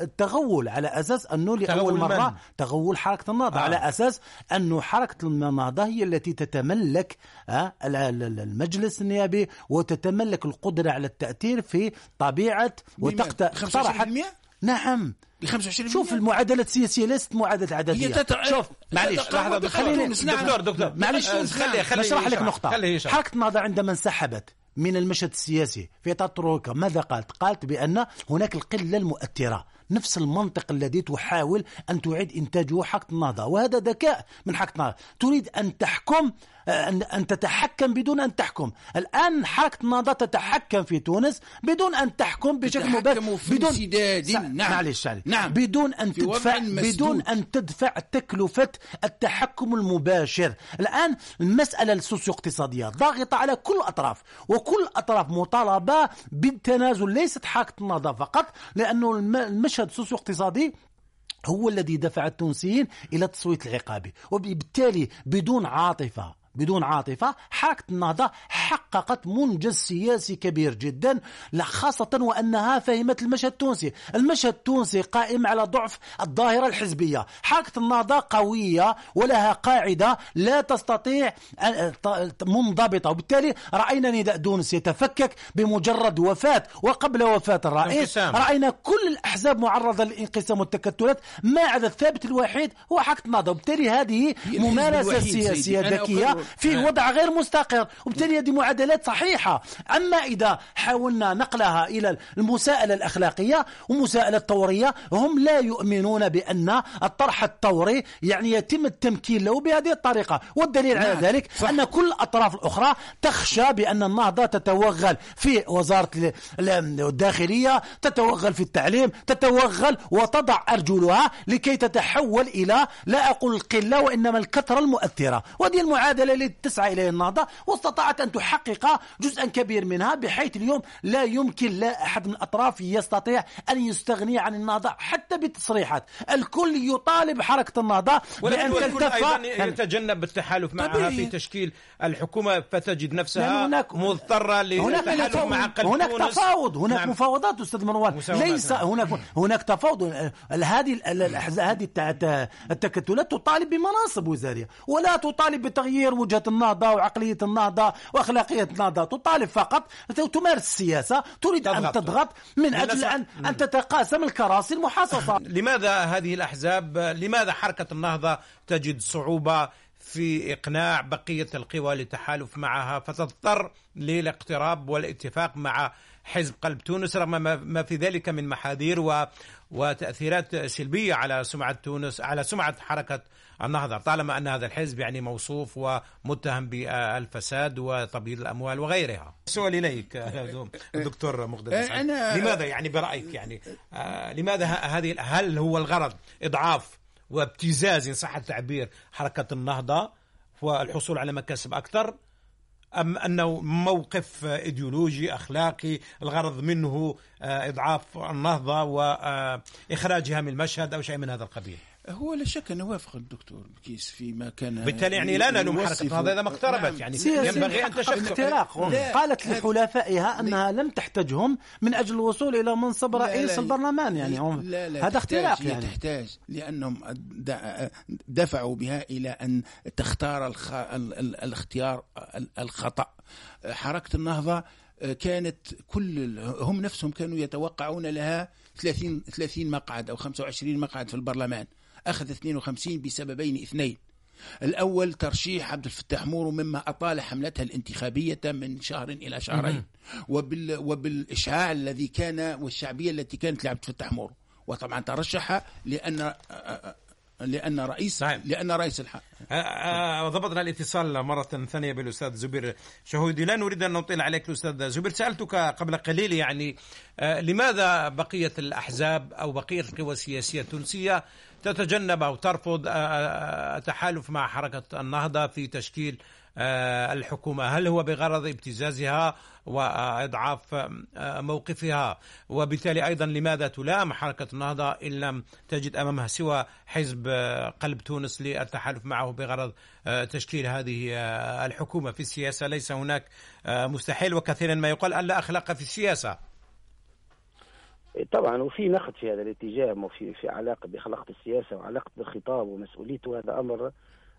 التغول على أساس أنه لأول تغول من؟ مرة تغول حركة النهضة آه. على أساس أنه حركة النهضة هي التي تتملك آه، ال- ال- المجلس النيابي وتتملك القدرة على التأثير في طبيعة وتقت 25%؟ نعم. ب 25% شوف المعادلة السياسية ليست معادلة عددية. هي تتع... شوف معليش بقوة خليني نعم. دكتور دكتور. معلش آه، خليه خليه نشرح لك يشرح. حركة النهضة عندما انسحبت من المشهد السياسي في تطرق ماذا قالت؟ قالت بأن هناك القلة المؤثرة. نفس المنطق الذي تحاول أن تعيد إنتاجه حركة النهضة وهذا ذكاء من حركة النهضة تريد أن تحكم أن أن تتحكم بدون أن تحكم الآن حركة النهضة تتحكم في تونس بدون أن تحكم بشكل مباشر بدون انسداد. سا- نعم. معلش. نعم. بدون أن تدفع. بدون أن تدفع تكلفة التحكم المباشر الآن المسألة السوسيو اقتصادية ضاغطة على كل الأطراف وكل الأطراف مطالبة بالتنازل ليست حركة النهضة فقط لأنه الم- المشهد السوسيو اقتصادي هو الذي دفع التونسيين إلى التصويت العقابي وبالتالي بدون عاطفة بدون عاطفة حركة النهضة حققت منجز سياسي كبير جدا خاصة وأنها فهمت المشهد التونسي. المشهد التونسي قائم على ضعف الظاهرة الحزبية. حركة النهضة قوية ولها قاعدة لا تستطيع منضبطة. وبالتالي رأينا نداء تونس يتفكك بمجرد وفاة. وقبل وفاة الرئيس. رأينا كل الأحزاب معرضة للانقسام والتكتلات. ما عدا الثابت الوحيد هو حركة النهضة. وبالتالي هذه ممارسة سياسية ذكية. أقر. في آه. وضع غير مستقر وبالتالي هذه معادلات صحيحة أما إذا حاولنا نقلها إلى المساءلة الأخلاقية ومساءلة الطورية هم لا يؤمنون بأن الطرح الطوري يعني يتم التمكين له بهذه الطريقة والدليل على نعم. ذلك صح. أن كل الأطراف الأخرى تخشى بأن النهضة تتوغل في وزارة ال- ال- الداخلية تتوغل في التعليم تتوغل وتضع أرجلها لكي تتحول إلى لا أقول القلة وإنما الكثرة المؤثرة وهذه المعادلة التي تسعى إليها النهضة واستطاعت أن تحقق جزءا كبير منها بحيث اليوم لا يمكن لا أحد من الأطراف يستطيع أن يستغني عن النهضة حتى بالتصريحات الكل يطالب حركة النهضة بأن تلتف يتجنب التحالف معها طبيعي. في تشكيل الحكومة فتجد نفسها هناك- هناك للتحالف مع تفاوض قلب هناك. تفاوض هناك نعم. مفاوضات أستاذ مروان ليس نعم. هناك هناك تفاوض هذه هذه الت- الت- التكتلات تطالب بمناصب وزارية ولا تطالب بتغيير وجهه النهضة وعقليه النهضة وأخلاقية النهضة تطالب فقط تمارس السياسة تريد أن تضغط. من أجل. ان أن تتقاسم الكراسي المحاصصة لماذا هذه الأحزاب لماذا حركة النهضة تجد صعوبة في إقناع بقية القوى للتحالف معها فتضطر للاقتراب والاتفاق مع حزب قلب تونس رغم ما- ما في ذلك من محاذير و وتأثيرات سلبية على سمعة تونس على سمعة حركة النهضة. طالما أن هذا الحزب يعني موصوف ومتهم بالفساد وتبييض الأموال وغيرها. سؤال إليك دكتور مقدس أنا- لماذا يعني برأيك يعني آه لماذا هذه هل هو الغرض إضعاف وابتزاز إن صح التعبير حركة النهضة والحصول على مكاسب أكثر؟ أم أنه موقف إيديولوجي أخلاقي الغرض منه آه، إضعاف النهضة وإخراجها من المشهد أو شيء من هذا القبيل؟ هو لا شك أن وافق الدكتور بكيس فيما كان بالتالي يعني لا نلوم حركة يوصف- النهضة إذا ما اقتربت نعم. يعني ينبغي تشكل اختراق لا، قالت هذا- لحلفائها أنها لم تحتجهم من أجل الوصول إلى منصب لا، رئيس لا، البرلمان يعني هم لا لا. هذا اختراق يعني. تحتاج لأنهم دفعوا بها إلى أن تختار الخ... ال... ال... الاختيار ال- الخطأ. حركة النهضة كانت كل هم نفسهم كانوا يتوقعون لها 30 30 مقعد أو 25 مقعد في البرلمان. أخذ 52 بسببين اثنين. الأول ترشيح عبد الفتاح مورو مما أطال حملتها الانتخابية من شهر إلى شهرين. وبال وبالإشعاع الذي كان والشعبية التي كانت لعبد الفتاح مورو. وطبعا ترشح لأن لأن رئيس نعم. لأن رئيس الحق ضبطنا الاتصال مرة ثانية بالأستاذ زبير شهودي. لا نريد أن نطيل عليك الأستاذ زبير. سألتك قبل قليل يعني لماذا بقية الأحزاب أو بقية القوى السياسية التونسية تتجنب أو ترفض آه، آه، التحالف مع حركة النهضة في تشكيل آه، الحكومة. هل هو بغرض ابتزازها وإضعاف آه، موقفها؟ وبالتالي أيضا لماذا تلام حركة النهضة إن لم تجد أمامها سوى حزب آه، قلب تونس للتحالف معه بغرض آه، تشكيل هذه آه، الحكومة في السياسة؟ ليس هناك آه، مستحيل. وكثيرا ما يقال أن لا أخلاق في السياسة. طبعا وفي نقد في هذا الاتجاه وفي في علاقة بخلقة السياسة وعلاقة بالخطاب ومسؤوليته هذا أمر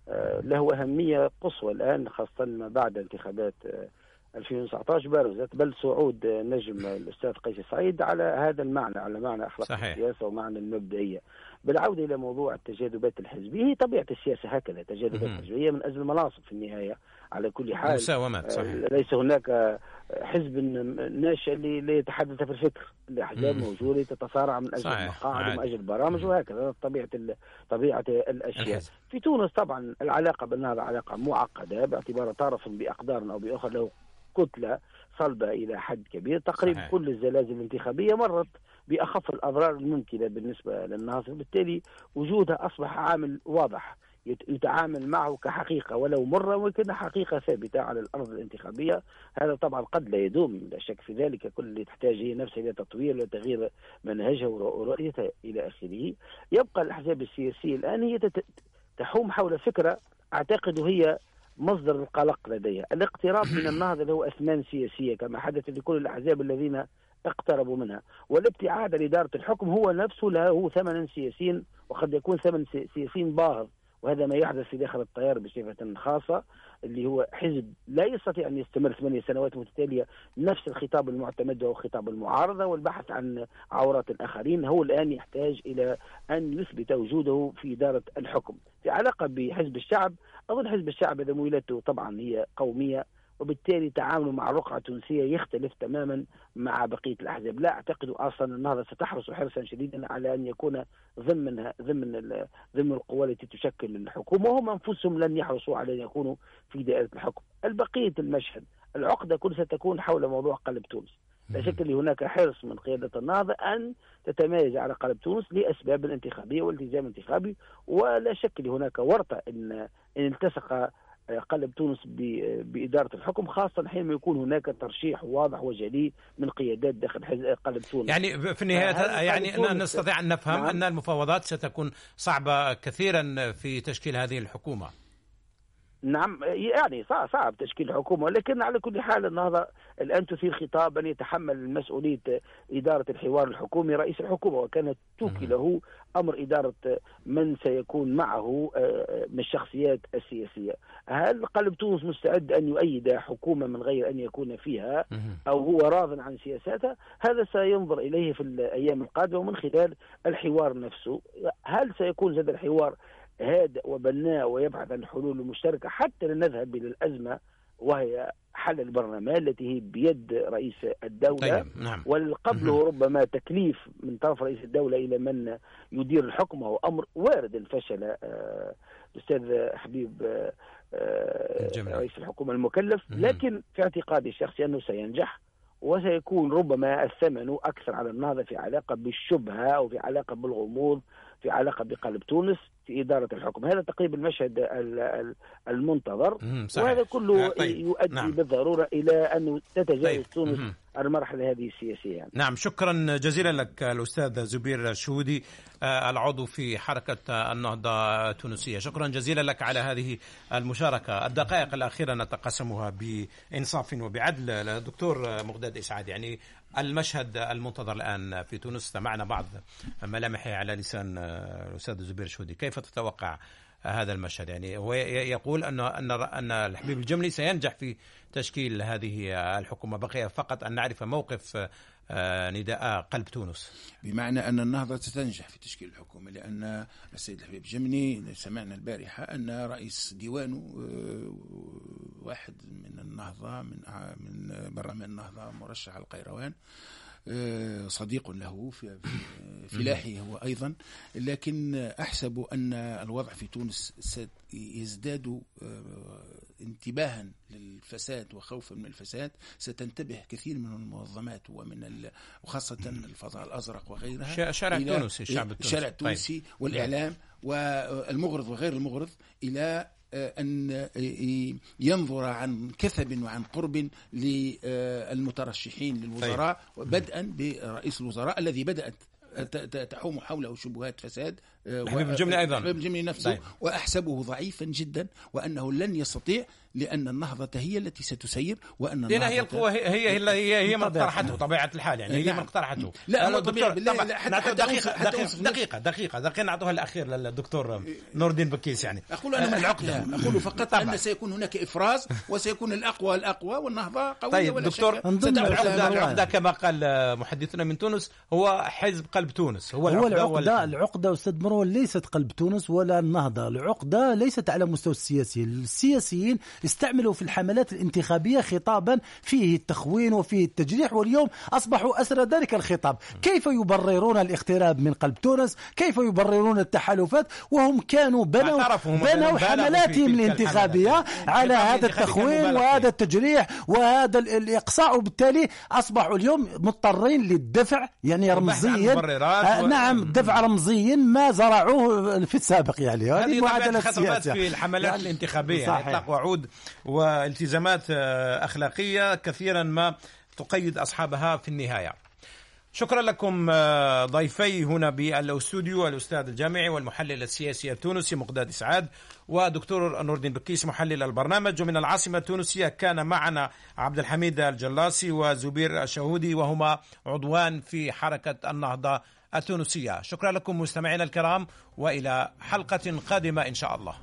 آه، له أهمية قصوى الآن خاصة ما بعد انتخابات آه، 2019 برزت بل صعود آه، نجم الأستاذ قيس سعيد على هذا المعنى على معنى أخلاق صحيح. السياسة ومعنى المبدئية بالعودة إلى موضوع التجاذبات الحزبية هي طبيعة السياسة هكذا تجاذبات. حزبية من أجل المناصب في النهاية على كل حال مساومات صحيح ليس هناك حزب ناشئ اللي يتحدث في الفكر الاحزاب موجوده تتصارع من أجل عادي. ومن أجل البرامج وهكذا طبيعة طبيعة الأشياء الحزب. في تونس طبعا العلاقة بالنهضه علاقة معقدة باعتبار طرف بأقدار أو باخر له كتلة صلبة إلى حد كبير تقريبا. كل الزلازل الانتخابية مرت بأخف الأضرار الممكنة بالنسبة للنهضه بالتالي وجودها أصبح عامل واضح يتعامل معه كحقيقة ولو مرة ولكن حقيقة ثابتة على الأرض الانتخابية. هذا طبعا قد لا يدوم لا شك في ذلك. كل اللي تحتاج هي نفسها إلى تطوير وتغيير منهجها ورؤ- ورؤيتها إلى آخره. يبقى الأحزاب السياسية الآن هي تحوم حول فكرة أعتقد هي مصدر القلق لديها. الاقتراب من النهضة اللي هو أثمان سياسية كما حدث لكل الأحزاب الذين اقتربوا منها. والابتعاد عن اداره الحكم هو نفسه له ثمن سياسي وقد يكون ثمن سي- سياسي باهظ. وهذا ما يحدث في داخل التيار بصفة خاصة اللي هو حزب لا يستطيع أن يستمر ثمانية سنوات متتاليه نفس الخطاب المعتمد وهو خطاب المعارضة والبحث عن عورات الاخرين هو الآن يحتاج إلى أن يثبت وجوده في إدارة الحكم. في علاقة بحزب الشعب أظن حزب الشعب اذا ميلته طبعا هي قومية وبالتالي تعامله مع الرقعة التونسية يختلف تماما مع بقية الأحزاب. لا أعتقد أصلا النهضة ستحرص حرصا شديدا على أن يكون ضمن ضمن ضمن القوى التي تشكل الحكومة وهم أنفسهم لن يحرصوا على أن يكونوا في دائرة الحكم. البقية المشهد العقدة كل ستكون حول موضوع قلب تونس. لا شك أن هناك حرص من قيادة النهضة أن تتميز على قلب تونس لأسباب انتخابية والتزام انتخابي ولا شك أن هناك ورطة إن, إن التصق قلب تونس ب- بإدارة الحكم خاصة حينما يكون هناك ترشيح واضح وجلي من قيادات داخل قلب تونس يعني في النهاية هذا يعني تونس. نستطيع أن نفهم نعم. أن المفاوضات ستكون صعبة كثيرا في تشكيل هذه الحكومة نعم يعني صعب, صعب تشكيل حكومة لكن على كل حال النهضة الآن تثير خطابا يتحمل مسؤولية إدارة الحوار الحكومي رئيس الحكومة وكانت توكل له أمر إدارة من سيكون معه آه، من الشخصيات السياسية. هل قلب تونس مستعد أن يؤيد حكومة من غير أن يكون فيها. أو هو راض عن سياساتها؟ هذا سينظر إليه في الأيام القادمة ومن خلال الحوار نفسه. هل سيكون هذا الحوار هادئ وبناء ويبحث عن حلول مشتركة حتى لا نذهب إلى الأزمة وهي حل البرلمان التي هي بيد رئيس الدولة. طيب نعم. والقبله ربما تكليف من طرف رئيس الدولة إلى من يدير الحكم وهو أمر وارد الفشل آه، الأستاذ حبيب آه، آه، الجميل. رئيس الحكومة المكلف. لكن في اعتقادي الشخصي أنه سينجح وسيكون ربما الثمن أكثر على النهضة في علاقة بالشبهة أو في علاقة بالغموض في علاقة بقلب تونس. في إدارة الحكم هذا تقريبا المشهد ال- ال- المنتظر. وهذا كله آه، طيب. يؤدي نعم. بالضرورة إلى أنه تتجاوز طيب. تونس. المرحلة هذه السياسية يعني. نعم شكرا جزيلا لك الأستاذ زبير الشهودي آه، العضو في حركة النهضة التونسية شكرا جزيلا لك على هذه المشاركة الدقائق الأخيرة نتقاسمها بإنصاف وبعدل دكتور مقداد إسعاد يعني المشهد المنتظر الآن في تونس استمعنا بعض ملامحه على لسان آه، الأستاذ زبير الشهودي كيف تتوقع هذا المشهد؟ يعني هو يقول أن أن أن الحبيب الجملي سينجح في تشكيل هذه الحكومة بقي فقط أن نعرف موقف آه، نداء قلب تونس. بمعنى أن النهضة ستنجح في تشكيل الحكومة لأن السيد الحبيب جمني سمعنا البارحة أن رئيس ديوانه آه، واحد من النهضة من من برلمان النهضة مرشح القيروان صديق له في فلاحي هو أيضا لكن أحسب أن الوضع في تونس سيزداد آه، انتباها للفساد وخوفا من الفساد ستنتبه كثير من المنظمات ومن ال- وخاصة الفضاء الأزرق وغيرها شارع تونسي، الشعب التونسي. طيب. التونسي والإعلام والمغرض وغير المغرض إلى آه، أن ينظر عن كثب وعن قرب للمترشحين للوزراء بدءا برئيس الوزراء الذي بدأت تحوم حوله شبهات فساد آه، الحبيب و- الجملي أيضاً. الحبيب الجملي نفسه طيب. وأحسبه ضعيفا جدا وأنه لن يستطيع لأن النهضة هي التي ستسير وأن لأن هي النهضة- القوة هي هي هي, هي, هي من اقترحته طبيعة الحال يعني هي نعم. من اقترحته لا، أنا هو طبيعي دكتور، حتى- دقيقة دقيقة دقيقة دقيقة دقيقة نعطوها الأخير للدكتور نور الدين بكيس يعني أقول أنا من العقدة أقول فقط طبعا. أن سيكون هناك إفراز وسيكون الأقوى الأقوى والنهضة قوية طيب ولا دكتور العقدة. العقدة كما قال محدثنا من تونس هو حزب قلب تونس هو هو العقدة, العقدة العقدة أستاذ مروان ليست قلب تونس ولا النهضة. العقدة ليست على مستوى السياسيين. السياسيين استعملوا في الحملات الانتخابية خطابا فيه التخوين وفيه التجريح واليوم أصبحوا أسرى ذلك الخطاب. كيف يبررون الاقتراب من قلب تونس؟ كيف يبررون التحالفات؟ وهم كانوا بنوا بنوا حملاتهم الانتخابية. على هذا التخوين وهذا. التجريح وهذا ال- الإقصاء وبالتالي أصبحوا اليوم مضطرين للدفع يعني رمزيا. آه نعم دفع رمزيا. ما زرعوه في السابق يعني. هذه الخطابات السياسة في الحملات يعني الانتخابية. صحيح. إطلاق وعود والتزامات آه، أخلاقية كثيرا ما تقيد أصحابها في النهاية. شكرا لكم آه، ضيفي هنا بالأستوديو الأستاذ الجامعي والمحلل السياسي التونسي مقداد سعاد ودكتور نور الدين بكيس محلل البرنامج. ومن العاصمة التونسية كان معنا عبد الحميد الجلاسي وزبير الشهودي وهما عضوان في حركة النهضة التونسيه شكرا لكم مستمعينا الكرام وإلى حلقة قادمة إن شاء الله.